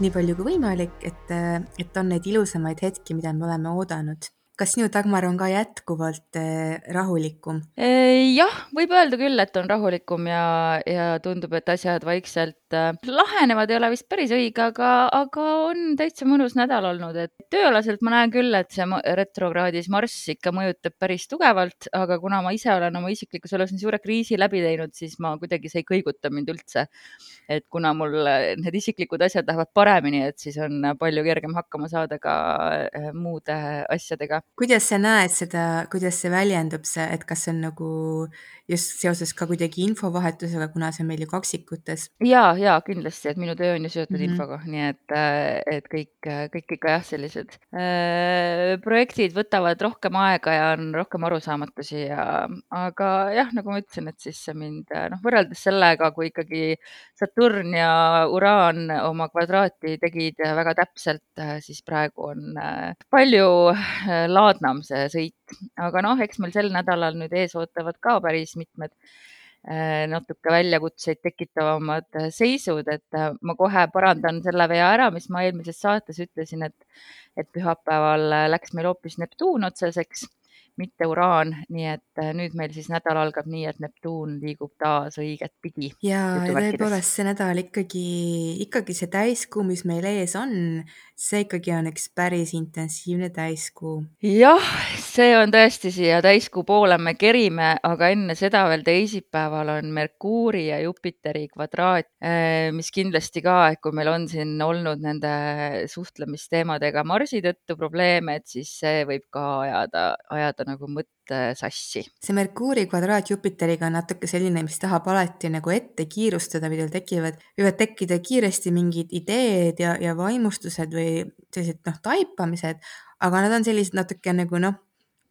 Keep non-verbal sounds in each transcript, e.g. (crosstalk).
nii palju kui võimalik, et, et on neid ilusamaid hetki, mida me oleme oodanud. Kas sinu, Dagmar, on ka jätkuvalt eh, rahulikum? jah, võib öelda küll, et on rahulikum ja, ja tundub, et asjad vaikselt äh, lahenevad, ei ole vist päris õige, aga, aga on täitsa mõnus nädal olnud, et tööalaselt ma näen küll, et see retrokraadis Marss ikka mõjutab päris tugevalt, aga kuna ma ise olen oma isiklikus elus nii suure kriisi läbi teinud, siis ma kuidagi, see ei kõiguta mind üldse. et kuna mul need isiklikud asjad lähevad paremini, et siis on palju kergem hakkama saada ka muude asjadega kuidas sa näed seda, kuidas see väljendub, see, et kas see on nagu just seoses ka kuidagi infovahetusega, kuna see on meil ju kaksikutes? ja, ja kindlasti, et minu töö on ju seotud mm -hmm. infoga, nii et, äh, et kõik, kõik ikka jah, sellised äh, projektid võtavad rohkem aega ja on rohkem arusaamatusi ja, aga jah, nagu ma ütlesin, et siis mind noh, võrreldes sellega, kui ikkagi Saturn ja Uraan oma kvadraati tegid väga täpselt, siis praegu on äh, palju laadnam see sõit, aga noh, eks meil sel nädalal nüüd ees ootavad ka päris mitmed äh, natuke väljakutseid tekitavamad seisud, et äh, ma kohe parandan selle vea ära, mis ma eelmises saates ütlesin, et, et pühapäeval läks meil hoopis Neptuun otseseks mitte uraan, nii et nüüd meil siis nädal algab nii, et Neptuun liigub taas õiget pidi. ja tõepoolest see nädal ikkagi, ikkagi see täiskuu, mis meil ees on, see ikkagi on üks päris intensiivne täiskuu. jah, see on tõesti siia täiskuu poole me kerime, aga enne seda veel teisipäeval on Merkuuri ja Jupiteri kvadraat, eh, mis kindlasti ka, et kui meil on siin olnud nende suhtlemisteemadega Marsi tõttu probleeme, et siis see võib ka ajada, ajada nagu mõtte sassi. see Merkuuri kvadraat Jupiteriga on natuke selline, mis tahab alati nagu ette kiirustada, millal tekivad, võivad tekkida kiiresti mingid ideed ja, ja vaimustused või sellised noh, taipamised, aga nad on sellised natuke nagu noh,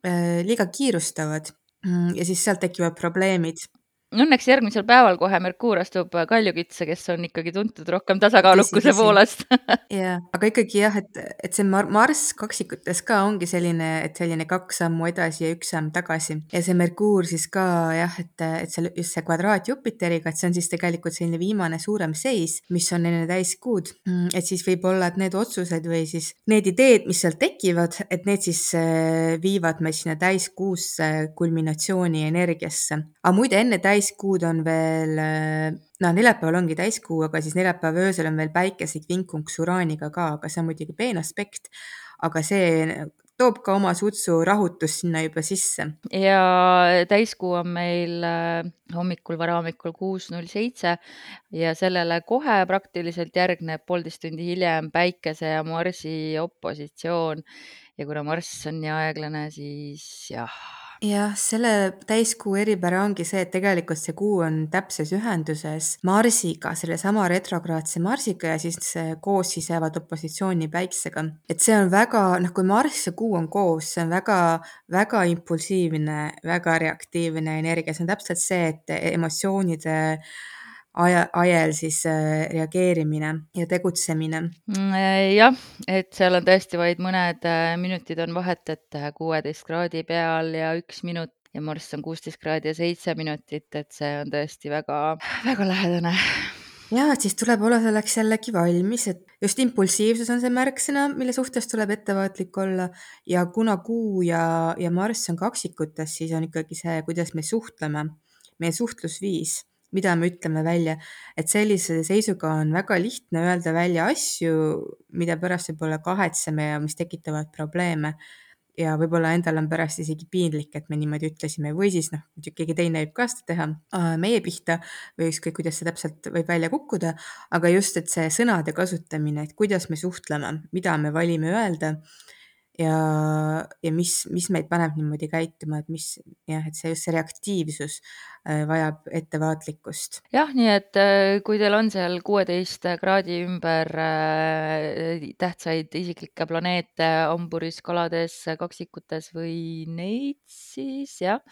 äh, liiga kiirustavad mm, ja siis sealt tekivad probleemid Õnneks järgmisel päeval kohe Merkuur astub Kaljukitse, kes on ikkagi tuntud rohkem tasakaalukuse poolest (laughs) jah, aga ikkagi jah, et, et see Mar Marss kaksikutes ka ongi selline, et selline kaks sammu edasi ja üks samm tagasi ja see Merkuur siis ka jah, et, et seal just see kvadraat Jupiteriga, et see on siis tegelikult selline viimane suurem seis, mis on enne täiskuud. Mm, et siis võib-olla, et need otsused või siis need ideed, mis seal tekivad, et need siis äh, viivad meid sinna täiskuusse kulminatsiooni energiasse. aga muide, enne täis täiskuud on veel, noh, neljapäeval ongi täiskuu, aga siis neljapäeva öösel on veel päikese kvinkunks Uraaniga ka, aga see on muidugi peen aspekt. aga see toob ka oma sutsu rahutust sinna juba sisse. ja täiskuu on meil äh, hommikul, varahommikul kuus null seitse ja sellele kohe praktiliselt järgneb poolteist tundi hiljem Päikese ja Marsi opositsioon. ja kuna Marss on nii aeglane, siis jah jah, selle täiskuu eripära ongi see, et tegelikult see kuu on täpses ühenduses Marsiga, sellesama retrokraatse Marsiga ja siis koos siis jäävad opositsiooni päiksega. et see on väga, noh, kui Marss ja kuu on koos, see on väga, väga impulsiivne, väga reaktiivne energia, see on täpselt see, et emotsioonide aja, ajel siis äh, reageerimine ja tegutsemine. Mm, äh, jah, et seal on tõesti vaid mõned äh, minutid on vahet, et kuueteist kraadi peal ja üks minut ja Marss on kuusteist kraadi ja seitse minutit, et see on tõesti väga, väga lähedane. Ja, et siis tuleb olla selleks jällegi valmis, et just impulsiivsus on see märksõna, mille suhtes tuleb ettevaatlik olla. Ja kuna Kuu ja, ja Marss on kaksikutes, siis on ikkagi see, kuidas me suhtleme, meie suhtlusviis mida me ütleme välja, et sellise seisuga on väga lihtne öelda välja asju, mida pärast võib-olla kahetseme ja mis tekitavad probleeme. ja võib-olla endal on pärast isegi piinlik, et me niimoodi ütlesime. Või siis noh, keegi teine võib ka seda teha meie pihta või ükskõik, kuidas see täpselt võib välja kukkuda, aga just, et see sõnade kasutamine, et kuidas me suhtleme, mida me valime öelda ja, ja mis, mis meid paneb niimoodi käituma, et mis jah, et see just see reaktiivsus äh, vajab ettevaatlikkust. jah, nii et äh, kui teil on seal kuueteist kraadi ümber äh, tähtsaid isiklikke planeete hamburis, kalades, kaksikutes või neid, siis jah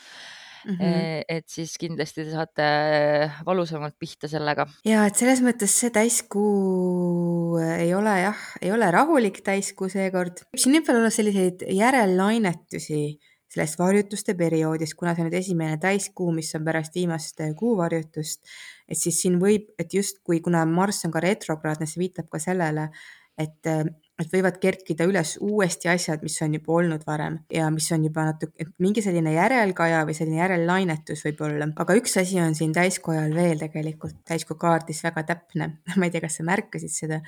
mm. -hmm. et siis kindlasti te saate valusamalt pihta sellega. ja et selles mõttes see täiskuu ei ole jah, ei ole rahulik täiskuu seekord. siin võib veel olla selliseid järellainetusi sellest varjutuste perioodist, kuna see on nüüd esimene täiskuu, mis on pärast viimast kuuvarjutust, et siis siin võib, et justkui kuna Marss on ka retrokraadne, see viitab ka sellele, et, et võivad kerkida üles uuesti asjad, mis on juba olnud varem ja mis on juba natuke, mingi selline järelkaja või selline järellainetus võib-olla. aga üks asi on siin täiskojal veel tegelikult, täiskoo kaardis väga täpne, (laughs) ma ei tea, kas sa märkasid seda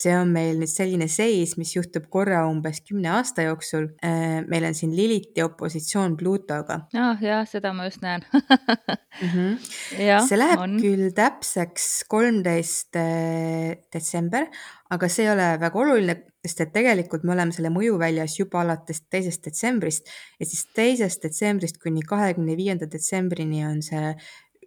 see on meil nüüd selline seis, mis juhtub korra umbes kümne aasta jooksul. Äh, meil on siin Liliti opositsioon Pluutoga. ah jah, seda ma just näen (laughs) mm. -hmm. Ja, see läheb on. küll täpseks kolmteist äh, detsember, aga see ei ole väga oluline, sest et tegelikult me oleme selle mõju väljas juba alates teisest detsembrist ja siis teisest detsembrist kuni kahekümne viienda detsembrini on see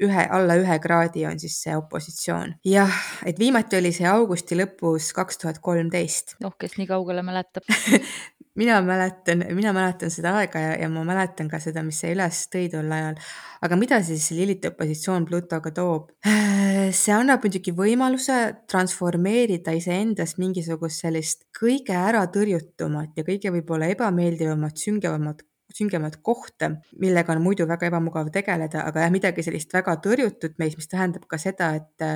ühe, alla ühe kraadi on siis see opositsioon. jah, et viimati oli see augusti lõpus kaks tuhat kolmteist. noh, kes nii kaugele mäletab (laughs) mina mäletan, mina mäletan seda aega ja, ja ma mäletan ka seda, mis see üles tõi tol ajal. aga mida siis Liliti opositsioon Plutoga toob? (sighs) see annab muidugi võimaluse transformeerida iseendas mingisugust sellist kõige äratõrjutumat ja kõige võib-olla ebameeldivamat, süngevamat süngemat kohta, millega on muidu väga ebamugav tegeleda, aga jah, midagi sellist väga tõrjutut meis, mis tähendab ka seda, et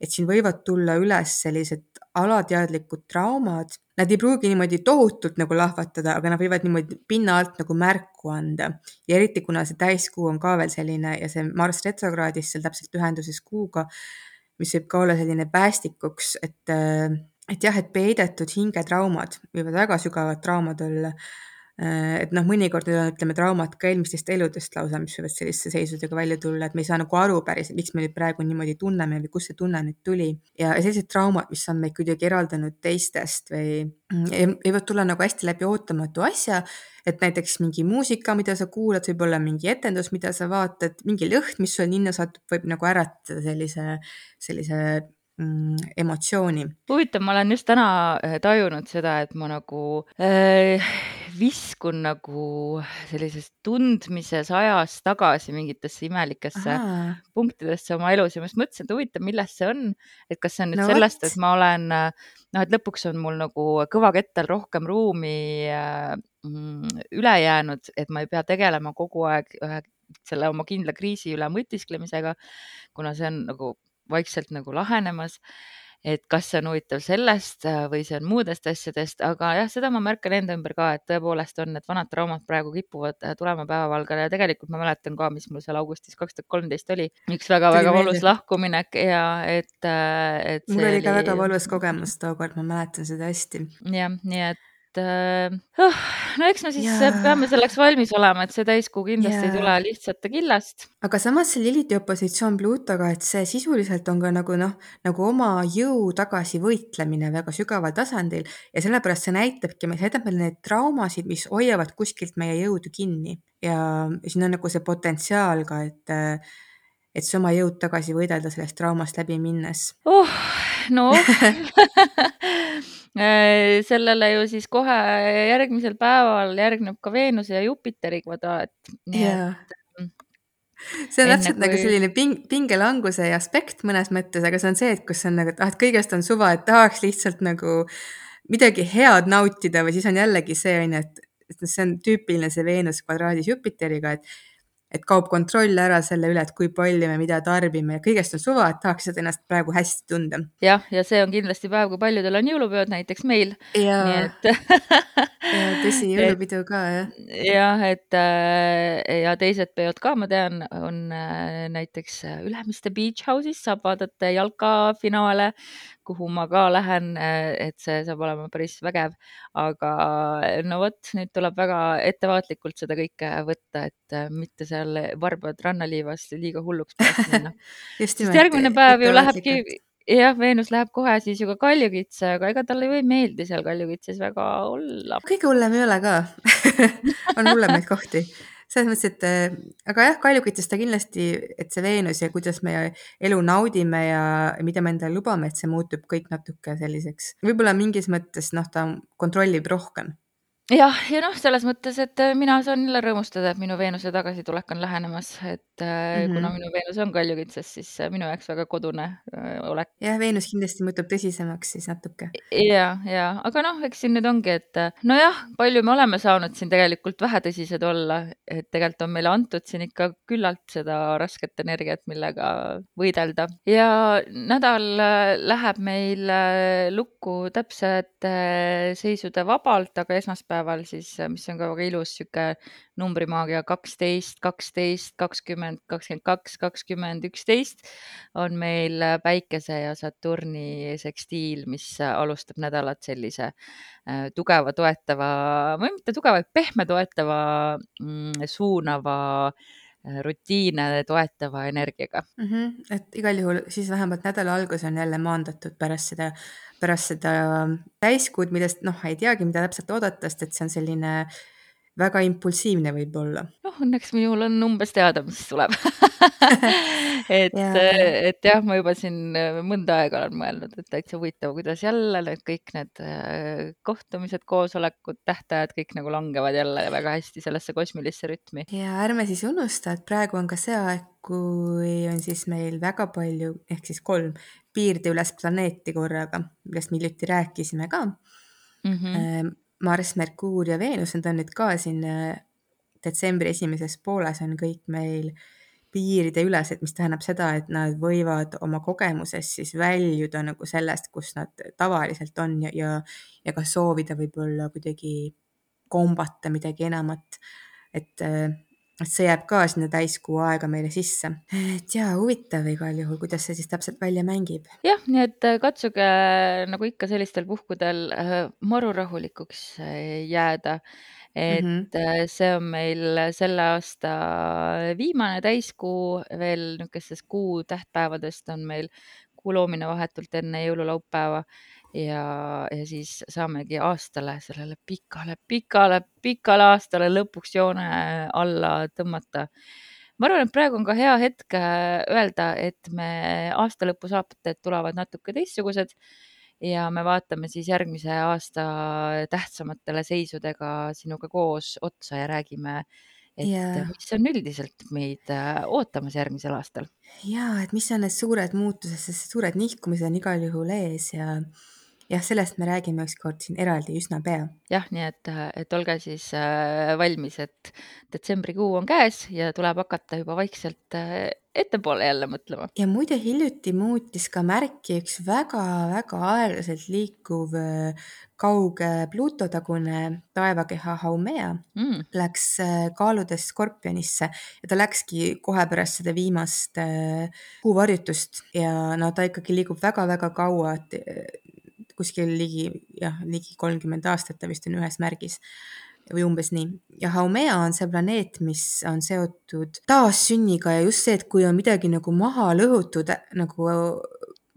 et siin võivad tulla üles sellised alateadlikud traumad. Nad ei pruugi niimoodi tohutult nagu lahvatada, aga nad võivad niimoodi pinna alt nagu märku anda. ja eriti, kuna see täiskuu on ka veel selline ja see Marss retrokraadis seal täpselt ühenduses kuuga, mis võib ka olla selline päästikuks, et, et jah, et peidetud hingetraumad võivad väga sügavad traumad olla et noh, mõnikord ütleme, traumad ka eelmistest eludest lausa, mis võivad selliste seisudega välja tulla, et me ei saa nagu aru päriselt, miks me nüüd praegu niimoodi tunneme või kust see tunne nüüd tuli. ja sellised traumad, mis on meid kuidagi eraldanud teistest või mm, võivad tulla nagu hästi läbi ootamatu asja, et näiteks mingi muusika, mida sa kuulad, võib-olla mingi etendus, mida sa vaatad, mingi lõhn, mis sul ninna satub, võib nagu äratada sellise, sellise mm, emotsiooni. huvitav, ma olen just täna äh, tajunud seda, et ma nagu äh, viskun nagu sellises tundmises ajas tagasi mingitesse imelikesse Aha. punktidesse oma elus ja ma just mõtlesin, et huvitav, millest see on, et kas see on nüüd no, sellest, et ma olen noh, et lõpuks on mul nagu kõvakettal rohkem ruumi äh, mm, üle jäänud, et ma ei pea tegelema kogu aeg ühe selle oma kindla kriisi üle mõtisklemisega, kuna see on nagu vaikselt nagu lahenemas. et kas see on huvitav sellest äh, või see on muudest asjadest, aga jah, seda ma märkan enda ümber ka, et tõepoolest on need vanad traumad praegu kipuvad äh, tulema päevavalgele ja tegelikult ma mäletan ka, mis mul seal augustis kaks tuhat kolmteist oli. üks väga-väga valus lahkuminek ja et, äh, et. mul oli ka oli... väga valus kogemus tookord, ma mäletan seda hästi. jah, nii et äh, oh, no eks me siis ja... peame selleks valmis olema, et see täiskuu kindlasti ja... ei tule lihtsate killast. aga samas see Liliti opositsioon Pluutoga, et see sisuliselt on ka nagu noh, nagu oma jõu tagasivõitlemine väga sügaval tasandil. Ja sellepärast see näitabki, see näitab meile neid traumasid, mis hoiavad kuskilt meie jõudu kinni. Ja siin on nagu see potentsiaal ka, et et see oma jõud tagasi võidelda sellest traumast läbi minnes. Oh,. noh. Äh, (laughs) (laughs) sellele ju siis kohe järgmisel päeval järgneb ka Veenuse ja Jupiteri kvadraat. jaa mm, see on täpselt kui... nagu selline ping, pingelanguse aspekt mõnes mõttes, aga see on see, et kus on nagu, et ah, et kõigest on suva, et tahaks lihtsalt nagu midagi head nautida või siis on jällegi see on ju, et, et see on tüüpiline see Veenus kvadraadis Jupiteriga, et et kaob kontroll ära selle üle, et kui palju me mida tarbime ja kõigest on suva, et tahaksid ennast praegu hästi tunda. jah, ja see on kindlasti päev, kui paljudel on jõulupeod, näiteks meil. nii et (laughs) ja tõsi, jõulupidu ka jah. jah, et äh, ja teised peod ka, ma tean, on äh, näiteks Ülemiste Beach House'is saab vaadata jalkafinaale, kuhu ma ka lähen, et see saab olema päris vägev. aga no vot, nüüd tuleb väga ettevaatlikult seda kõike võtta, et mitte seal varbad rannaliivas liiga hulluks pärast minna (laughs) sest järgmine päev ju lähebki, jah, Veenus läheb kohe siis ju ka Kaljukitse, aga ega talle ju ei meeldi seal Kaljukitses väga olla. kõige hullem ei ole ka (laughs) on hullemaid kohti selles mõttes, et äh, aga jah, kaljukitest ta kindlasti, et see Veenus ja kuidas me elu naudime ja mida me endale lubame, et see muutub kõik natuke selliseks, võib-olla mingis mõttes noh, ta kontrollib rohkem jah, ja noh, selles mõttes, et äh, mina saan jälle rõõmustada, et minu Veenuse tagasitulek on lähenemas, et äh, mm. kuna -hmm. minu Veenus on kaljukitses, siis minu jaoks väga kodune olek. jah, Veenus kindlasti muutub tõsisemaks siis natuke. ja, ja, aga noh, eks siin nüüd ongi, et nojah, palju me oleme saanud siin tegelikult vähetõsised olla, et tegelikult on meile antud siin ikka küllalt seda rasket energiat, millega võidelda ja nädal läheb meil lukku täpsete seisude vabalt, aga esmaspäeval päeval siis, mis on ka väga ilus sihuke numbrimaagia kaksteist, kaksteist, kakskümmend, kakskümmend kaks, kakskümmend, üksteist on meil Päikese ja Saturni sekstiil, mis alustab nädalat sellise äh, tugeva toetava või mitte tugeva, pehme toetava mm,, suunava äh, rutiine toetava energiaga mm. -hmm. et igal juhul siis vähemalt nädala algus on jälle maandatud pärast seda pärast seda täiskuud, millest noh, ei teagi, mida täpselt oodata, sest et see on selline väga impulsiivne võib-olla. noh, õnneks minul on umbes teada, mis tuleb (laughs) et ja. et jah, ma juba siin mõnda aega olen mõelnud, et täitsa huvitav, kuidas jälle need kõik need äh, kohtumised, koosolekud, tähtajad kõik nagu langevad jälle väga hästi sellesse kosmilisse rütmi. ja ärme siis unusta, et praegu on ka see aeg, kui on siis meil väga palju ehk siis kolm piirdeüles planeeti korraga, millest me hiljuti rääkisime ka mm. -hmm. Marss, Merkuur ja Veenus, need on nüüd ka siin äh, detsembri esimeses pooles on kõik meil piirideülesed, mis tähendab seda, et nad võivad oma kogemuses siis väljuda nagu sellest, kus nad tavaliselt on ja, ja, ja ka soovida võib-olla kuidagi kombata midagi enamat. et äh, et see jääb ka sinna täiskuu aega meile sisse. et jaa, huvitav igal juhul, kuidas see siis täpselt välja mängib. jah, nii et äh, katsuge nagu ikka sellistel puhkudel äh, maru rahulikuks äh, jääda. et mm -hmm. see on meil selle aasta viimane täiskuu, veel niisugustest kuu tähtpäevadest on meil kuu loomine vahetult enne jõululaupäeva ja, ja siis saamegi aastale, sellele pikale, pikale, pikale aastale lõpuks joone alla tõmmata. ma arvan, et praegu on ka hea hetk äh, öelda, et me aasta lõpu saated tulevad natuke teistsugused ja me vaatame siis järgmise aasta tähtsamatele seisudega sinuga koos otsa ja räägime, et yeah. mis on üldiselt meid äh, ootamas järgmisel aastal. ja, et mis on need suured muutused, sest suured nihkumised on igal juhul ees ja jah, sellest me räägime ükskord siin eraldi üsna pea. jah, nii et, et olge siis äh, valmis, et detsembrikuu on käes ja tuleb hakata juba vaikselt äh, ettepoole jälle mõtlema. ja muide, hiljuti muutis ka märki üks väga-väga aeglaselt liikuv äh, kauge Pluto tagune taevakeha Haumea mm. läks kaaludes Skorpionisse ja ta läkski kohe pärast seda viimast kuuvarjutust ja no ta ikkagi liigub väga-väga kaua, et kuskil ligi jah, ligi kolmkümmend aastat ta vist on ühes märgis või umbes nii. ja Haumea on see planeet, mis on seotud taassünniga ja just see, et kui on midagi nagu maha lõhutud nagu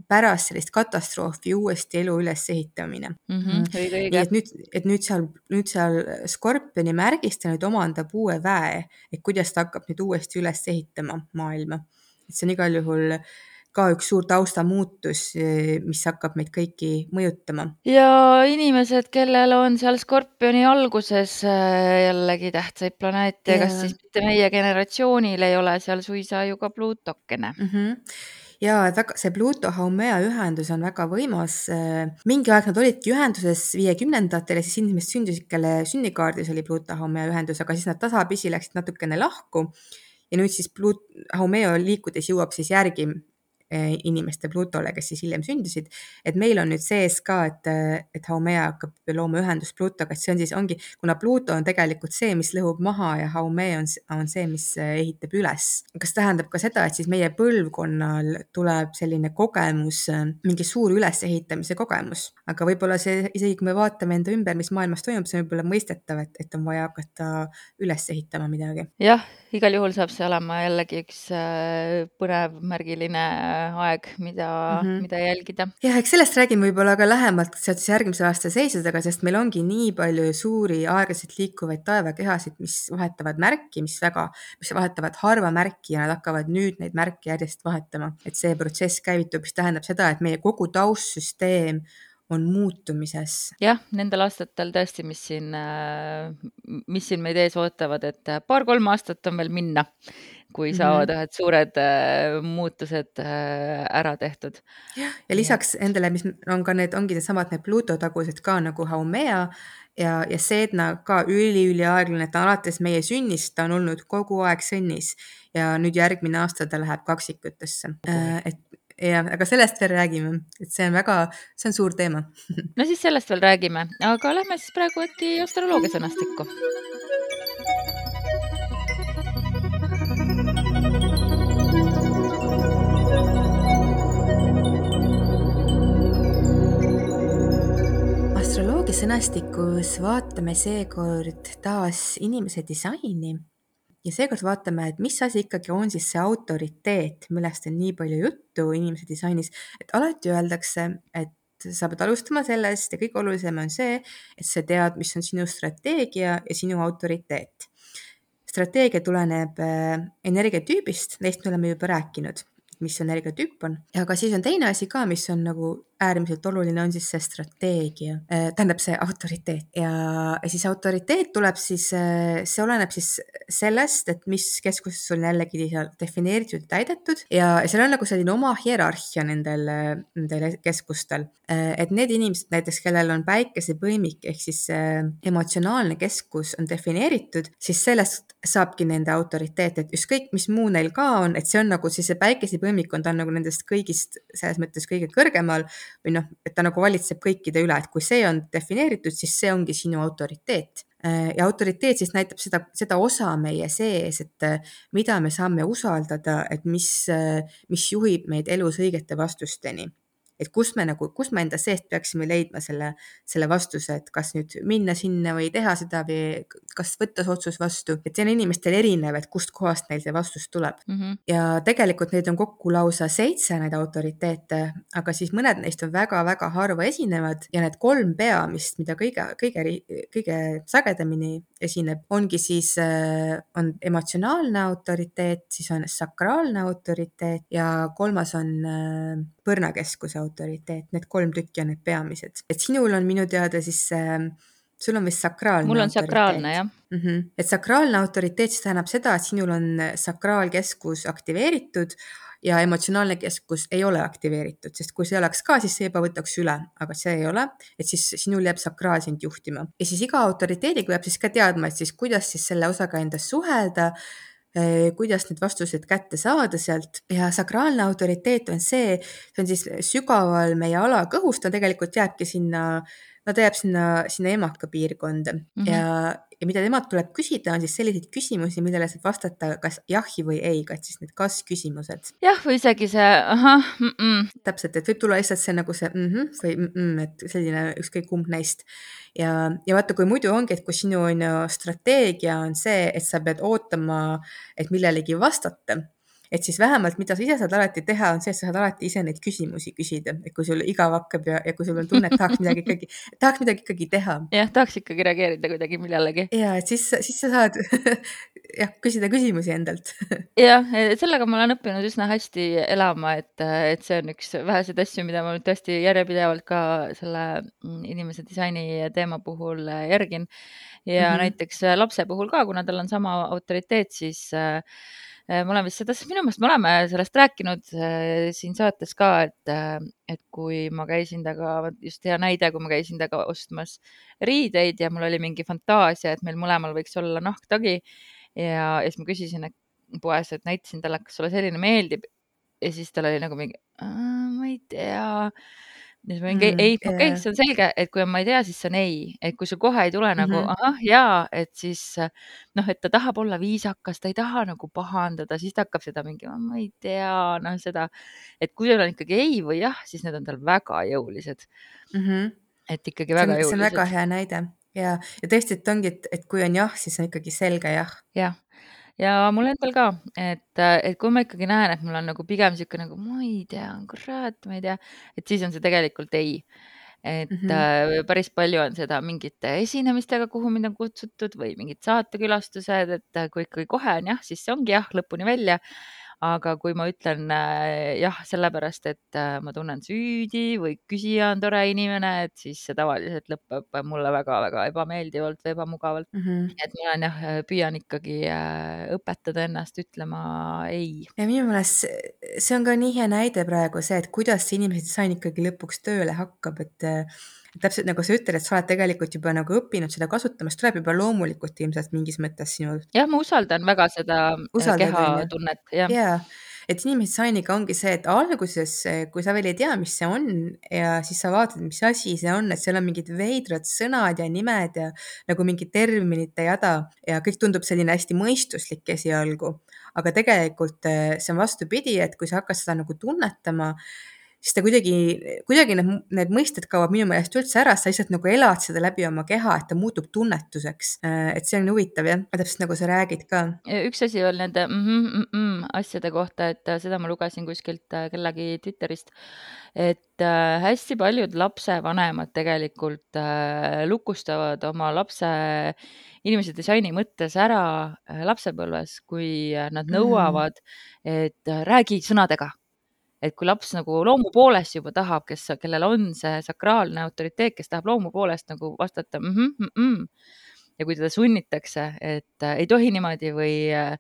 pärast sellist katastroofi uuesti elu ülesehitamine mm. -hmm, õige, õige. et nüüd, et nüüd seal, nüüd seal Skorpioni märgis ta nüüd omandab uue väe, et kuidas ta hakkab nüüd uuesti üles ehitama maailma. et see on igal juhul äh, ka üks suur taustamuutus, eh, mis hakkab meid kõiki mõjutama. ja inimesed, kellel on seal Skorpioni alguses eh, jällegi tähtsaid planeete, kas siis mitte meie generatsioonil ei ole seal suisa ju ka Plutokene mm? -hmm ja väga, see Pluto Haumea ühendus on väga võimas. Eh, mingi aeg nad olidki ühenduses viiekümnendatel ja siis inimesed sündisid, kelle sünnikaardis oli Pluto Haumea ühendus, aga siis nad tasapisi läksid natukene lahku. ja nüüd siis Plut-, Haumea liikudes jõuab siis järgi inimeste Plutole, kes siis hiljem sündisid. et meil on nüüd sees ka, et, et Haumea hakkab looma ühendust Plutoga, et see on siis, ongi, kuna Pluto on tegelikult see, mis lõhub maha ja Haumea on, on see, mis ehitab üles. kas tähendab ka seda, et siis meie põlvkonnal tuleb selline kogemus, mingi suur ülesehitamise kogemus, aga võib-olla see, isegi kui me vaatame enda ümber, mis maailmas toimub, see on võib-olla mõistetav, et, et on vaja hakata üles ehitama midagi. jah, igal juhul saab see olema jällegi üks äh, põnev märgiline aeg, mida mm, -hmm. mida jälgida. jah, eks sellest räägime võib-olla ka lähemalt seoses järgmise aasta seisudega, sest meil ongi nii palju suuri aeglaselt liikuvaid taevakehasid, mis vahetavad märki, mis väga, mis vahetavad harva märki ja nad hakkavad nüüd neid märke järjest vahetama. et see protsess käivitub, mis tähendab seda, et meie kogu taustsüsteem on muutumises. jah, nendel aastatel tõesti, mis siin, mis siin meid ees ootavad, et paar-kolm aastat on veel minna, kui Mhm. saavad ühed suured muutused ära tehtud. ja lisaks nendele, mis on ka need, ongi needsamad need Pluto tagused ka nagu Haumea ja, ja Sedna ka üli-üliaeglane, ta alates meie sünnist, ta on olnud kogu aeg sõnnis ja nüüd järgmine aasta ta läheb kaksikutesse. et jah, aga sellest veel räägime, et see on väga, see on suur teema. (laughs) no siis sellest veel räägime, aga lähme siis praegu äkki astroloogia sõnastikku. astroloogia sõnastikus vaatame seekord taas inimese disaini ja seekord vaatame, et mis asi ikkagi on siis see autoriteet, millest on nii palju juttu inimese disainis, et alati öeldakse, et sa pead alustama sellest ja kõige olulisem on see, et sa tead, mis on sinu strateegia ja sinu autoriteet. strateegia tuleneb energiatüübist, neist me oleme juba rääkinud, mis energiatüüp on, aga siis on teine asi ka, mis on nagu äärmiselt oluline, on siis see strateegia, tähendab see autoriteet ja, ja siis autoriteet tuleb siis, see oleneb siis sellest, et mis keskuses on jällegi seal defineeritud ja täidetud ja seal on nagu selline oma hierarhia nendel, nendel keskustel. et need inimesed näiteks, kellel on päikesepõimik ehk siis emotsionaalne keskus on defineeritud, siis sellest saabki nende autoriteet, et ükskõik, mis muu neil ka on, et see on nagu siis see päikesepõimik on, ta on nagu nendest kõigist selles mõttes kõige kõrgemal või noh, et ta nagu valitseb kõikide üle, et kui see on defineeritud, siis see ongi sinu autoriteet. ja autoriteet siis näitab seda, seda osa meie sees, et mida me saame usaldada, et mis, mis juhib meid elus õigete vastusteni et kus me nagu, kus me enda seest peaksime leidma selle, selle vastuse, et kas nüüd minna sinna või teha seda või kas võtta see otsus vastu, et see on inimestel erinev, et kustkohast neil see vastus tuleb mm. -hmm. ja tegelikult neid on kokku lausa seitse, neid autoriteete, aga siis mõned neist on väga-väga harva esinevad ja need kolm peamist, mida kõige, kõige, kõige sagedamini esineb, ongi siis, on emotsionaalne autoriteet, siis on sakraalne autoriteet ja kolmas on põrnakeskuse autoriteet, need kolm tükki on need peamised, et sinul on minu teada siis äh, sul on vist sakraalne mul on sakraalne jah mm. -hmm. et sakraalne autoriteet, siis tähendab seda, et sinul on sakraalkeskus aktiveeritud ja emotsionaalne keskus ei ole aktiveeritud, sest kui see oleks ka, siis see juba võtaks üle, aga see ei ole, et siis sinul jääb sakraal sind juhtima ja siis iga autoriteediga peab siis ka teadma, et siis kuidas siis selle osaga endas suhelda kuidas need vastused kätte saada sealt. Ja sakraalne autoriteet on see, see on siis sügaval meie alakõhus, ta tegelikult jääbki sinna, no ta jääb sinna, sinna emaka piirkonda mm -hmm. ja, ja mida temalt tuleb küsida, on siis selliseid küsimusi, millele saab vastata kas jahi või ei, kas siis need kas-küsimused. jah, või isegi see ahah mm, -mm. täpselt, et võib tulla lihtsalt see nagu see mm -hmm või mm -mm, et selline ükskõik kumb neist ja, ja vaata, kui muidu ongi, et kui sinu on ju strateegia on see, et sa pead ootama, et millelegi vastata, et siis vähemalt, mida sa ise saad alati teha, on see, et sa saad alati ise neid küsimusi küsida, et kui sul igav hakkab ja, ja kui sul on tunne, et tahaks midagi ikkagi, tahaks midagi ikkagi teha. jah, tahaks ikkagi reageerida kuidagi millelegi. ja, et siis, siis sa saad (laughs) jah, küsida küsimusi endalt (laughs) jah, sellega ma olen õppinud üsna hästi elama, et, et see on üks väheseid asju, mida ma nüüd tõesti järjepidevalt ka selle inimese disaini teema puhul järgin. ja mm -hmm. näiteks lapse puhul ka, kuna tal on sama autoriteet, siis äh, ma olen vist seda, minu meelest me oleme sellest rääkinud äh, siin saates ka, et, et kui ma käisin temaga, just hea näide, kui ma käisin temaga ostmas riideid ja mul oli mingi fantaasia, et meil mõlemal võiks olla nahktagi ja, ja siis ma küsisin et poes, et näitasin talle, kas sulle selline meeldib. ja siis tal oli nagu mingi, ma ei tea. Siis ma mingi mm, ei, okei okay,, see on selge, et kui on ma ei tea, siis see on ei, et kui sul kohe ei tule mm -hmm. nagu ahah, jaa, et siis noh, et ta tahab olla viisakas, ta ei taha nagu pahandada, siis ta hakkab seda mingi, ma ei tea, noh, seda, et kui sul on ikkagi ei või jah, siis need on tal väga jõulised mm. -hmm. et ikkagi väga see jõulised. see on väga hea näide ja, ja tõesti, et ongi, et, et kui on jah, siis on ikkagi selge jah. jah, ja mul endal ka, et, et kui ma ikkagi näen, et mul on nagu pigem sihuke nagu ma ei tea, kurat, ma ei tea, et siis on see tegelikult ei. et mm -hmm. päris palju on seda mingite esinemistega, kuhu mind on kutsutud või mingid saatekülastused, et kui ikkagi kohe on jah, siis see ongi jah lõpuni välja. Aga kui ma ütlen äh, jah, sellepärast, et äh, ma tunnen süüdi või küsija on tore inimene, et siis see tavaliselt lõpeb mulle väga-väga ebameeldivalt või ebamugavalt mm. -hmm. et ma olen jah, püüan ikkagi äh, õpetada ennast ütlema ei. ja minu meelest see on ka nii hea näide praegu see, et kuidas see inimese disain ikkagi lõpuks tööle hakkab, et täpselt nagu sa ütled, et sa oled tegelikult juba nagu õppinud seda kasutama, see tuleb juba loomulikult ilmselt mingis mõttes sinult. jah, ma usaldan väga seda Usaldad, kehatunnet, jah. jaa, et inimdisainiga ongi see, et alguses, kui sa veel ei tea, mis see on ja siis sa vaatad, mis asi see on, et seal on mingid veidrad sõnad ja nimed ja nagu mingi terminite jada ja kõik tundub selline hästi mõistuslik esialgu. aga tegelikult eh, see on vastupidi, et kui sa hakkad seda nagu tunnetama siis ta kuidagi, kuidagi need, need mõisted kaovad minu meelest üldse ära, sa lihtsalt nagu elad seda läbi oma keha, et ta muutub tunnetuseks. Äh, et see on huvitav jah, täpselt nagu sa räägid ka. üks asi veel nende mm -hmm, mm -mm asjade kohta, et äh, seda ma lugesin kuskilt äh, kellegi Twitterist, et hästi paljud lapsevanemad tegelikult lukustavad oma lapse inimese disaini mõttes ära lapsepõlves, kui nad mhm. nõuavad, et räägi sõnadega et kui laps nagu loomu poolest juba tahab, kes, kellel on see sakraalne autoriteet, kes tahab loomu poolest nagu vastata mm -hmm, mm -hmm. ja kui teda sunnitakse, et äh, ei tohi niimoodi või äh,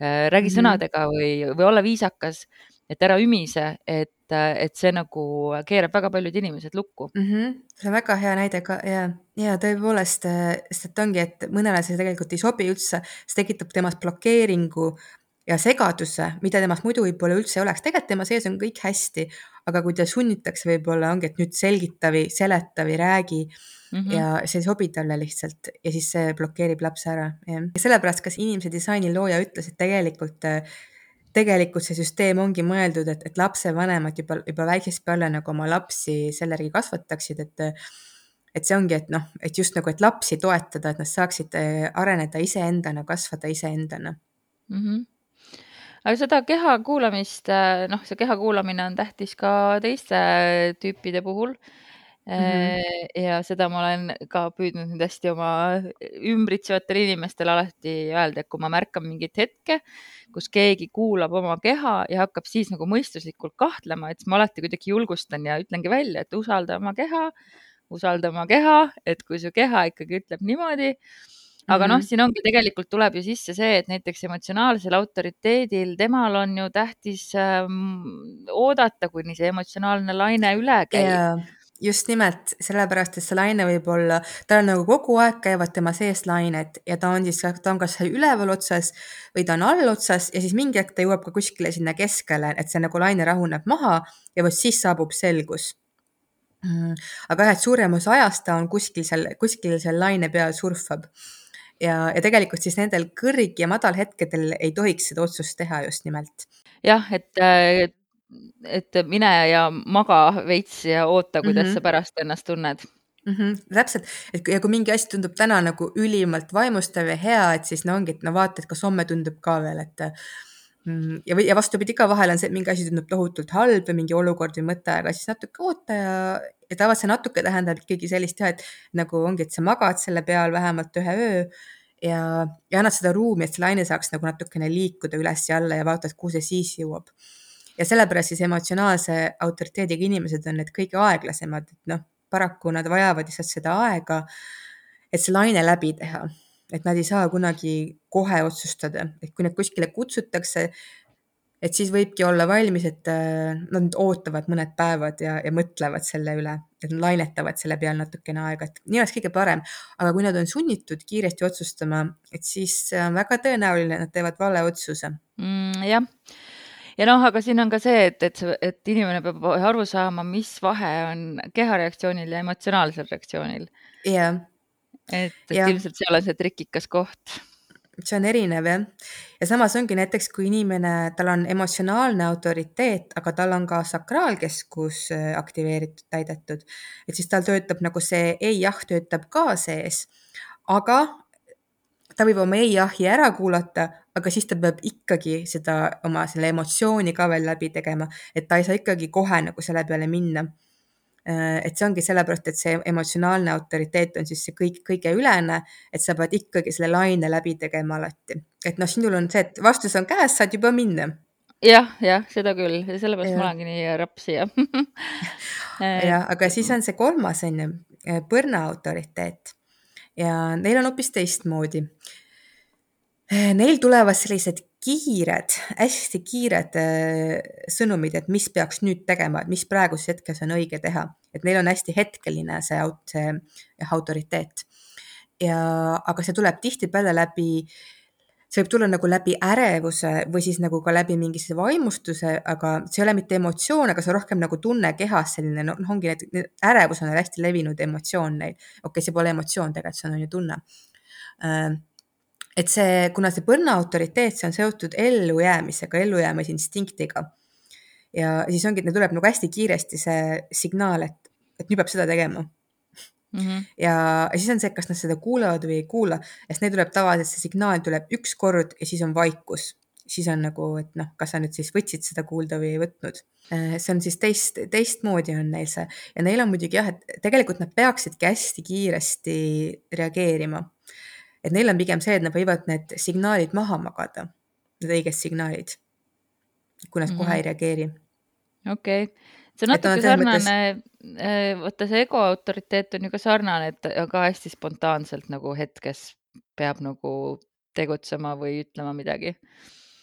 äh räägi mm -hmm. sõnadega või, või olla viisakas, et ära ümise, et, äh, et see nagu keerab väga paljud inimesed lukku mm. -hmm. see on väga hea näide ka ja, ja tõepoolest, äh, sest et ongi, et mõnele see tegelikult ei sobi üldse, see tekitab temas blokeeringu ja segaduse, mida temas muidu võib-olla üldse ei oleks, tegelikult tema sees on kõik hästi, aga kui ta sunnitakse, võib-olla ongi, et nüüd selgita või seleta või räägi mm -hmm. ja see ei sobi talle lihtsalt ja siis see blokeerib lapse ära, ja sellepärast, kas inimese disaini looja ütles, et tegelikult tegelikult see süsteem ongi mõeldud, et, et lapsevanemad juba, juba väiksest peale nagu oma lapsi selle järgi kasvataksid, et et see ongi, et noh, et just nagu, et lapsi toetada, et nad saaksid areneda iseendana, kasvada iseendana mm. -hmm aga seda keha kuulamist, äh, noh, see keha kuulamine on tähtis ka teiste tüüpide puhul mm. -hmm. ja seda ma olen ka püüdnud nüüd hästi oma ümbritsevatele inimestele alati öelda, et kui ma märkan mingit hetke, kus keegi kuulab oma keha ja hakkab siis nagu mõistuslikult kahtlema, et siis ma alati kuidagi julgustan ja ütlengi välja, et usalda oma keha, usalda oma keha, et kui su keha ikkagi ütleb niimoodi aga noh, mhm. siin ongi tegelikult tuleb ju sisse see, et näiteks emotsionaalsel autoriteedil, temal on ju tähtis ähm, oodata, kuni see emotsionaalne laine üle käib yeah just nimelt sellepärast, et see laine võib olla, tal nagu kogu aeg käivad tema sees lained ja ta on siis, ta on kas üleval otsas või ta on allotsas ja siis mingi hetk ta jõuab ka kuskile sinna keskele, et see nagu laine rahuneb maha ja vot siis saabub selgus mm,. aga jah, et suurem osa ajast ta on kuskil seal, kuskil seal laine peal surfab ja, ja tegelikult siis nendel kõrg- ja madalhetkedel ei tohiks seda otsust teha just nimelt. jah, et, et mine ja maga veits ja oota, kuidas mm -hmm. sa pärast ennast tunned mm. -hmm, täpselt, et ja kui mingi asi tundub täna nagu ülimalt vaimustav ja hea, et siis no ongi, et no vaata, et kas homme tundub ka veel, et mm, ja, ja vastupidi ka vahel on see, et mingi asi tundub tohutult halb või mingi olukord või mõte, aga siis natuke oota ja, ja tavaliselt see natuke tähendab ikkagi sellist jah, et nagu ongi, et sa magad selle peal vähemalt ühe öö ja, ja annad seda ruumi, et see laine saaks nagu natukene liikuda üles ja alla ja vaatad, kuhu see siis jõuab. ja sellepärast siis emotsionaalse autoriteediga inimesed on need kõige aeglasemad, et noh, paraku nad vajavad lihtsalt seda aega, et see laine läbi teha et nad ei saa kunagi kohe otsustada, et kui nad kuskile kutsutakse, et siis võibki olla valmis, et äh, nad ootavad mõned päevad ja, ja mõtlevad selle üle, et nad lainetavad selle peal natukene aega, et nii oleks kõige parem. aga kui nad on sunnitud kiiresti otsustama, et siis on väga tõenäoline, et nad teevad vale otsuse mm,. jah, ja noh, aga siin on ka see, et, et, et inimene peab aru saama, mis vahe on kehareaktsioonil ja emotsionaalsel reaktsioonil. jah. et, et ja. ilmselt seal on see trikikas koht see on erinev jah. ja samas ongi näiteks, kui inimene, tal on emotsionaalne autoriteet, aga tal on ka sakraalkeskus äh, aktiveeritud, täidetud, et siis tal töötab nagu see ei-jah töötab ka sees, aga ta võib oma ei-jahi ära kuulata, aga siis ta peab ikkagi seda oma selle emotsiooni ka veel läbi tegema, et ta ei saa ikkagi kohe nagu selle peale minna et see ongi sellepärast, et see emotsionaalne autoriteet on siis see kõik, kõige ülene, et sa pead ikkagi selle laine läbi tegema alati. et noh, sinul on see, et vastus on käes, saad juba minna. Jah, jah, seda küll. Ja sellepärast ma jah, olengi nii raps ja (laughs) jah, aga siis on see kolmas on ju, põrna autoriteet. Ja neil on hoopis teistmoodi. Neil tulevad sellised kiired, hästi kiired äh, sõnumid, et mis peaks nüüd tegema, et mis praeguses hetkes on õige teha, et neil on hästi hetkeline see, see autoriteet. ja, aga see tuleb tihtipeale läbi see võib tulla nagu läbi ärevuse või siis nagu ka läbi mingisuguse vaimustuse, aga see ei ole mitte emotsioon, aga see on rohkem nagu tunne kehas, selline noh, ongi need, ärevus on hästi levinud emotsioon neil. okei okay,, see pole emotsioon, tegelikult see on ju tunne äh, et see, kuna see põrna autoriteet, see on seotud ellujäämisega, ellujäämisinstinktiga. ja siis ongi, et neil tuleb nagu hästi kiiresti see signaal, et, et nüüd peab seda tegema mm. -hmm. ja, siis on see, kas nad seda kuulavad või ei kuula, sest neil tuleb tavaliselt see signaal tuleb üks kord ja siis on vaikus. siis on nagu, et noh, kas sa nüüd siis võtsid seda kuulda või ei võtnud. Äh, see on siis teist, teistmoodi on neil see ja neil on muidugi jah, et tegelikult nad peaksidki hästi kiiresti reageerima et neil on pigem see, et nad võivad need signaalid maha magada, need õiged signaalid, kui nad mm -hmm. kohe ei mhm. reageeri. okei okay., see on natuke sarnane mõttes..., äh, vaata see ego autoriteet on ju ka sarnane, et ka hästi spontaanselt nagu hetkes peab nagu tegutsema või ütlema midagi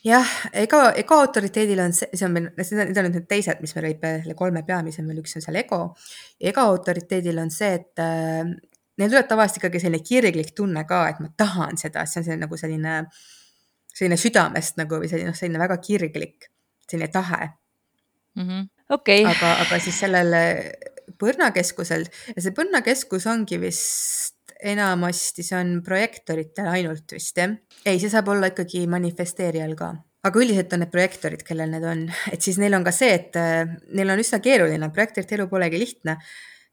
jah, ego, ego autoriteedil on see, see on meil, need on need teised, mis me lõime kolme peamise, meil üks on seal ego. ego autoriteedil on see, et äh, neil tuleb tavaliselt ikkagi selline kirglik tunne ka, et ma tahan seda, see on see nagu selline, selline südamest nagu või selline, noh, selline väga kirglik, selline tahe mm. -hmm. okay.. aga, aga siis sellel põrnakeskusel ja see põrnakeskus ongi vist enamasti, see on projektoritel ainult vist jah. ei, see saab olla ikkagi manifesteerijal ka aga üldiselt on need projektorid, kellel need on, et siis neil on ka see, et äh, neil on üsna keeruline, projektorite elu polegi lihtne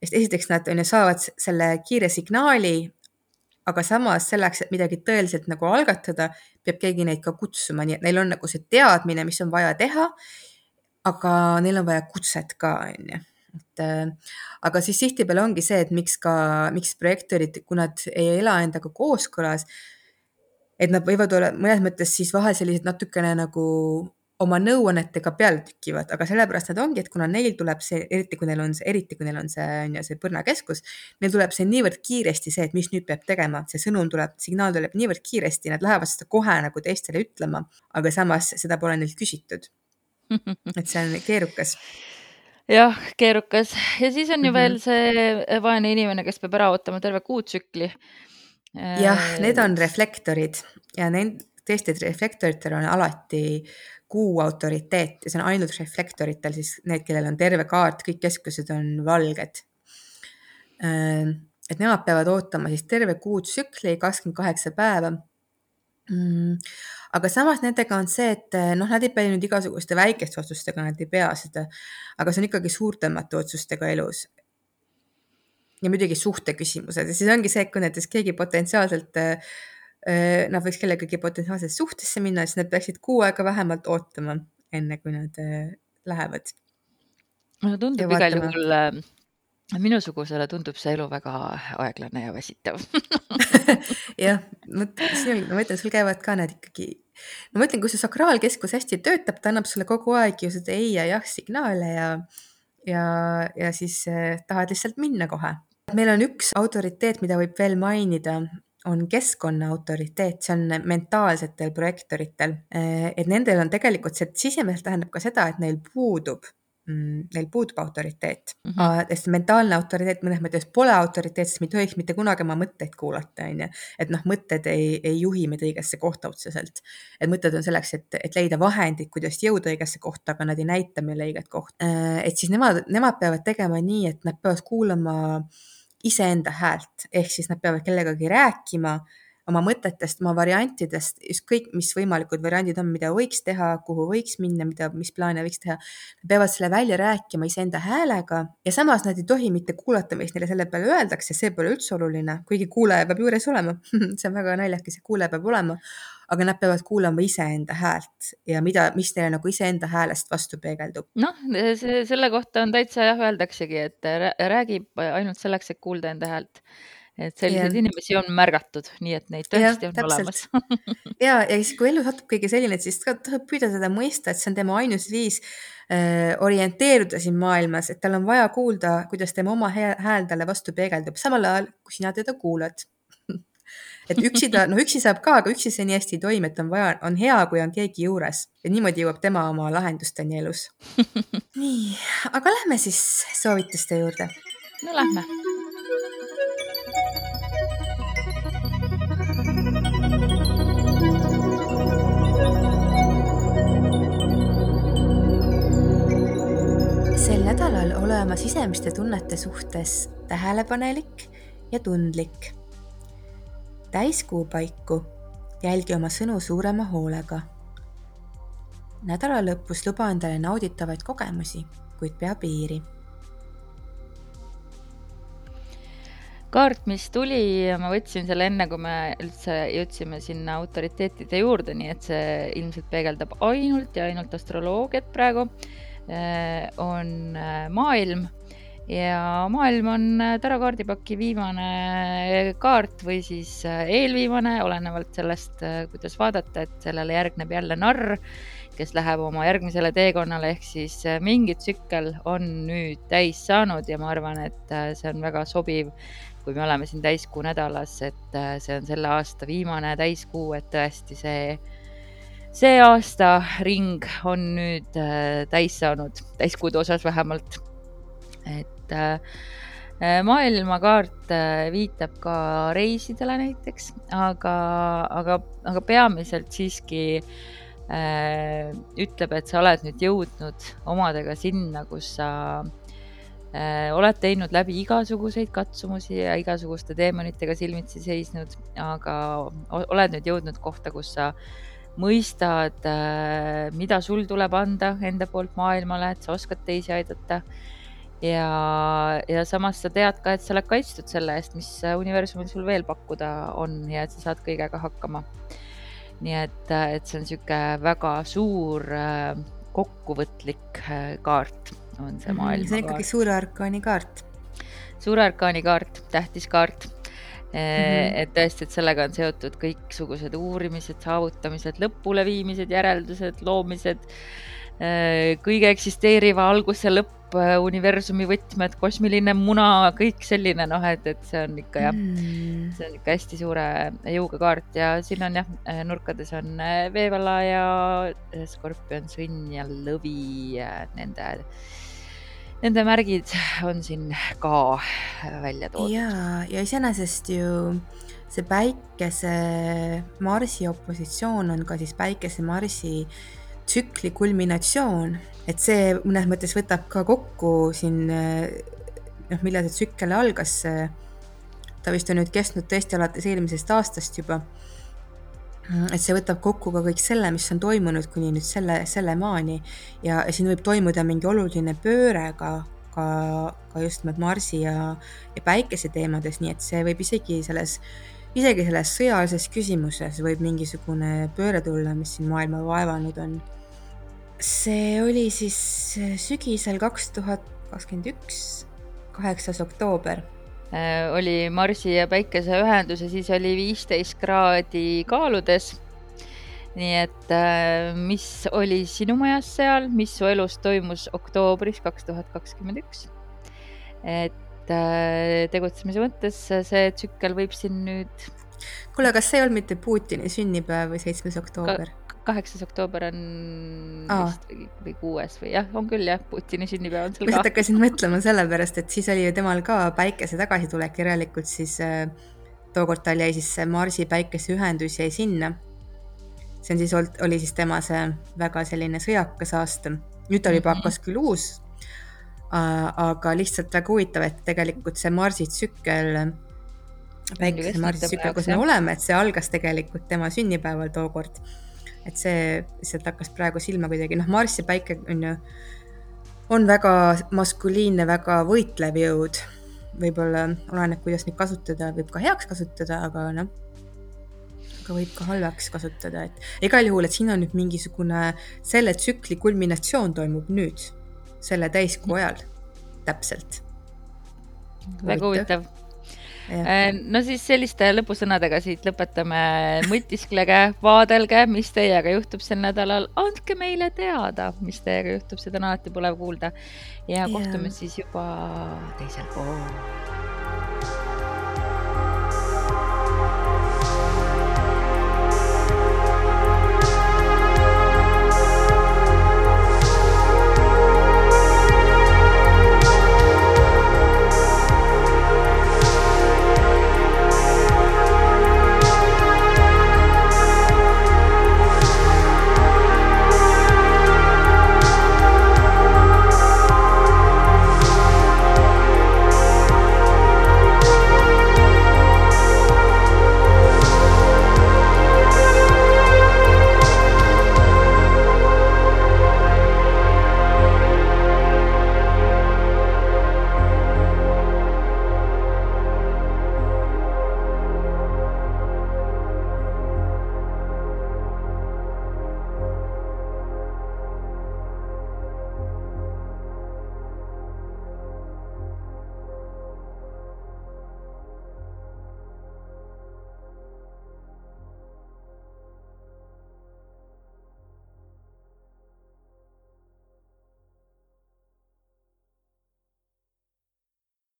sest esiteks nad on ju saavad selle kiire signaali, aga samas selleks, et midagi tõeliselt nagu algatada, peab keegi neid ka kutsuma, nii et neil on nagu see teadmine, mis on vaja teha. aga neil on vaja kutset ka, on ju et äh, aga siis tihtipeale ongi see, et miks ka, miks projektorid, kui nad ei ela endaga kooskõlas, et nad võivad olla mõnes mõttes siis vahel sellised natukene nagu oma nõuannetega peale tükivad, aga sellepärast nad ongi, et kuna neil tuleb see, eriti kui neil on see, eriti kui neil on see, on ju, see põrnakeskus, neil tuleb see niivõrd kiiresti see, et mis nüüd peab tegema, see sõnum tuleb, signaal tuleb niivõrd kiiresti, nad lähevad seda kohe nagu teistele ütlema, aga samas seda pole neilt küsitud. et see on keerukas jah, keerukas ja siis on ju mm -hmm. veel see vaene inimene, kes peab ära ootama terve kuutsükli. jah, need on reflektorid ja need tõesti, et reflektoritel on alati kuu autoriteet ja see on ainult reflektoritel, siis need, kellel on terve kaart, kõik keskused on valged. Äh, et nemad peavad ootama siis terve kuu tsükli, kakskümmend kaheksa päeva. Mm, aga samas nendega on see, et äh, noh, nad ei pea nüüd igasuguste väikeste otsustega, nad ei pea seda, aga see on ikkagi suurtemate otsustega elus ja muidugi suhte küsimused ja siis ongi see, kui näiteks keegi potentsiaalselt Äh, nad võiks kellegagi potentsiaalselt suhtesse minna, siis nad peaksid kuu aega vähemalt ootama, enne kui nad äh, lähevad. mulle tundub igal juhul minusugusele tundub see elu väga aeglane ja väsitav (laughs) jah, ma ütlen, sul käivad ka need ikkagi, no ma ütlen, kui see sakraalkeskus hästi töötab, ta annab sulle kogu aeg ju seda ei ja jah signaale ja, ja, ja siis eh, tahad lihtsalt minna kohe. meil on üks autoriteet, mida võib veel mainida on keskkonna autoriteet, see on mentaalsetel projektoritel, et nendel on tegelikult see sisemiselt tähendab ka seda, et neil puudub mm, neil puudub autoriteet mm, -hmm. sest mentaalne autoriteet mõnes mõttes pole autoriteet, sest me ei tohiks mitte kunagi oma mõtteid kuulata, on ju. et noh, mõtted ei, ei juhi meid õigesse kohta otseselt. et mõtted on selleks, et, et leida vahendid, kuidas jõuda õigesse kohta, aga nad ei näita meile õiget kohta. et siis nemad, nemad peavad tegema nii, et nad peavad kuulama äh, iseenda häält, ehk siis nad peavad kellegagi rääkima oma mõtetest, oma variantidest, ükskõik mis võimalikud variandid on, mida võiks teha, kuhu võiks minna, mida, mis plaane võiks teha. Nad peavad selle välja rääkima iseenda häälega ja samas nad ei tohi mitte kuulata, mis neile selle peale öeldakse, see pole üldse oluline, kuigi kuulaja peab juures olema (laughs) see on väga naljakas, et kuulaja peab olema, aga nad peavad kuulama iseenda häält ja mida, mis neile nagu iseenda häälest vastu peegeldub. noh, selle kohta on täitsa jah, öeldaksegi, et räägib ainult selleks, et kuulda enda häält. Et selliseid Jah. inimesi on märgatud, nii et neid tõesti on täpselt. olemas (laughs) ja, ja siis, kui ellu satub keegi selline, et siis tuleb püüda seda mõista, et see on tema ainus viis äh, orienteeruda siin maailmas, et tal on vaja kuulda, kuidas tema oma hää- hääl talle vastu peegeldub, samal ajal kui sina teda kuulad (laughs) et üksi ta, noh, üksi saab ka, aga üksi see nii hästi ei toimi, et on vaja, on hea, kui on keegi juures ja niimoodi jõuab tema oma lahendusteni elus. (laughs) nii, aga lähme siis soovituste juurde. no lähme. Nädalal ole oma sisemiste tunnete suhtes tähelepanelik ja tundlik. täiskuu paiku jälgi oma sõnu suurema hoolega. nädala lõpus luba endale nauditavaid kogemusi, kuid pea piiri kaart, mis tuli, ma võtsin selle enne, kui me üldse jõudsime sinna autoriteetide juurde, nii et see ilmselt peegeldab ainult ja ainult astroloogiat praegu. On maailm. Ja maailm on tarakaardipaki viimane kaart või siis eelviimane, olenevalt sellest, kuidas vaadata, et sellele järgneb jälle narr, kes läheb oma järgmisele teekonnale, ehk siis mingi tsükkel on nüüd täis saanud ja ma arvan, et see on väga sobiv kui me oleme siin täiskuu nädalas, et äh, see on selle aasta viimane täiskuu, et tõesti see, see aastaring on nüüd äh, täis saanud, täiskuude osas vähemalt. et äh, maailmakaart viitab ka reisidele näiteks, aga, aga, aga peamiselt siiski äh, ütleb, et sa oled nüüd jõudnud omadega sinna, kus sa Äh, oled teinud läbi igasuguseid katsumusi ja igasuguste teemonitega silmitsi seisnud, aga oled nüüd jõudnud kohta, kus sa mõistad, äh, mida sul tuleb anda enda poolt maailmale, et sa oskad teisi aidata. ja, ja samas sa tead ka, et sa oled kaitstud selle eest, mis universumil sul veel pakkuda on ja et sa saad kõigega hakkama. nii et, et see on niisugune väga suur äh, kokkuvõtlik kaart on see maailmakaart. see on ikkagi suure arkaani kaart. suure arkaani kaart, tähtis kaart Mm -hmm. et tõesti, et sellega on seotud kõiksugused uurimised, saavutamised, lõpuleviimised, järeldused, loomised, eh, kõige eksisteeriva algus ja lõpp, eh, universumi võtmed, kosmiline muna, kõik selline noh, et, et see on ikka jah mm., see on ikka hästi suure jõuga kaart ja siin on jah, nurkades on veevala ja skorpion, sõnn ja lõvi nende nende märgid on siin ka välja toodud. ja, ja iseenesest ju see päikese Marsi opositsioon on ka siis päikese Marsi tsükli kulminatsioon, et see mõnes mõttes võtab ka kokku siin noh, millal see tsükkel algas. ta vist on nüüd kestnud tõesti alates eelmisest aastast juba et see võtab kokku ka kõik selle, mis on toimunud kuni nüüd selle, selle maani ja siin võib toimuda mingi oluline pööre ka, ka, ka just nimelt Marsi ja, ja Päikese teemades, nii et see võib isegi selles, isegi selles sõjalises küsimuses võib mingisugune pööre tulla, mis siin maailma vaevanud on. see oli siis sügisel kaks tuhat kakskümmend üks, kaheksas oktoober oli Marsi ja Päikese ühendus ja siis oli viisteist kraadi kaaludes. nii et äh, mis oli sinu majas seal, mis su elus toimus oktoobris kaks tuhat kakskümmend üks? et äh, tegutsemise mõttes see tsükkel võib siin nüüd. kuule, kas see ei olnud mitte Putini sünnipäev või seitsmes oktoober? Kaheksas oktoober on Aa. vist või, kuues või jah, on küll jah, Putini sünnipäev on seal ka. lihtsalt hakkasin mõtlema sellepärast, et siis oli ju temal ka päikese tagasitulek, järelikult siis äh, tookord tal jäi siis see Marsi päikese ühendus jäi sinna. see on siis olnud, oli siis tema see väga selline sõjakas aasta. nüüd ta juba mhm. hakkas küll uus aga lihtsalt väga huvitav, et tegelikult see Marsi tsükkel päikese Marsi tsükkel, kus me oleme, et see algas tegelikult tema sünnipäeval tookord et see lihtsalt hakkas praegu silma kuidagi, noh, Marss ja Päike on ju, on väga maskuliinne, väga võitlev jõud. võib-olla oleneb, kuidas neid kasutada, võib ka heaks kasutada, aga noh, aga võib ka halvaks kasutada, et igal juhul, et siin on nüüd mingisugune selle tsükli kulminatsioon toimub nüüd, selle täiskuu ajal, täpselt. väga huvitav no siis selliste lõpusõnadega siit lõpetame. mõtisklege, vaadelge, mis teiega juhtub sel nädalal, andke meile teada, mis teiega juhtub, seda on alati põnev kuulda. ja kohtume yeah. siis juba teisel pool